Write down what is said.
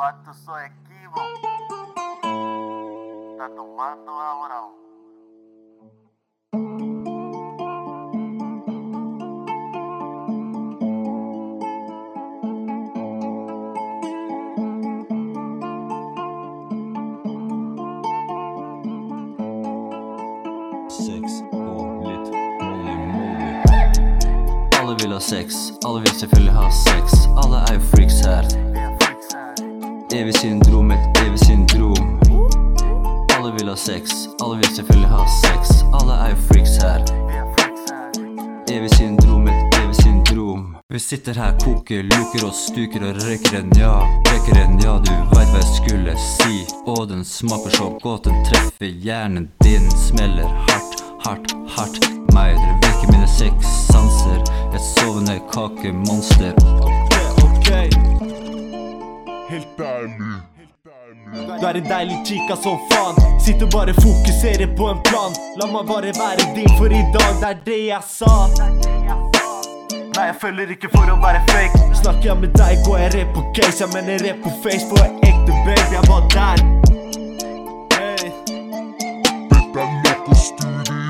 Pato é equivo. Tá tomando a molly. Alle vil ha sex, alle vil selvfølgelig ha sex. Alle er jo freaks her. Evig syndrom, et evig syndrom. Alle vil ha sex, alle vil selvfølgelig ha sex. Alle er jo freaks her. Er. Evig syndrom, et evig syndrom. Vi sitter her, koker, luker og stuker og røyker en ja. Røyker en ja, du veit hva jeg skulle si. Og den smaker så godt, den treffer hjernen din. Smeller hardt, hardt, hardt. Meg, dere vekker mine seks sanser. Et sovende kakemonster. Helt ærlig. Du er en deilig chica som faen. Sitter bare fokuserer på en plan. La meg bare være din for i dag, det er det jeg sa. Nei, jeg følger ikke for å være fake. Snakker jeg med deg, går jeg rett på case. Jeg mener rett på face, for jeg er ekte baby Jeg var der. Hey. Dette er Loco Studio.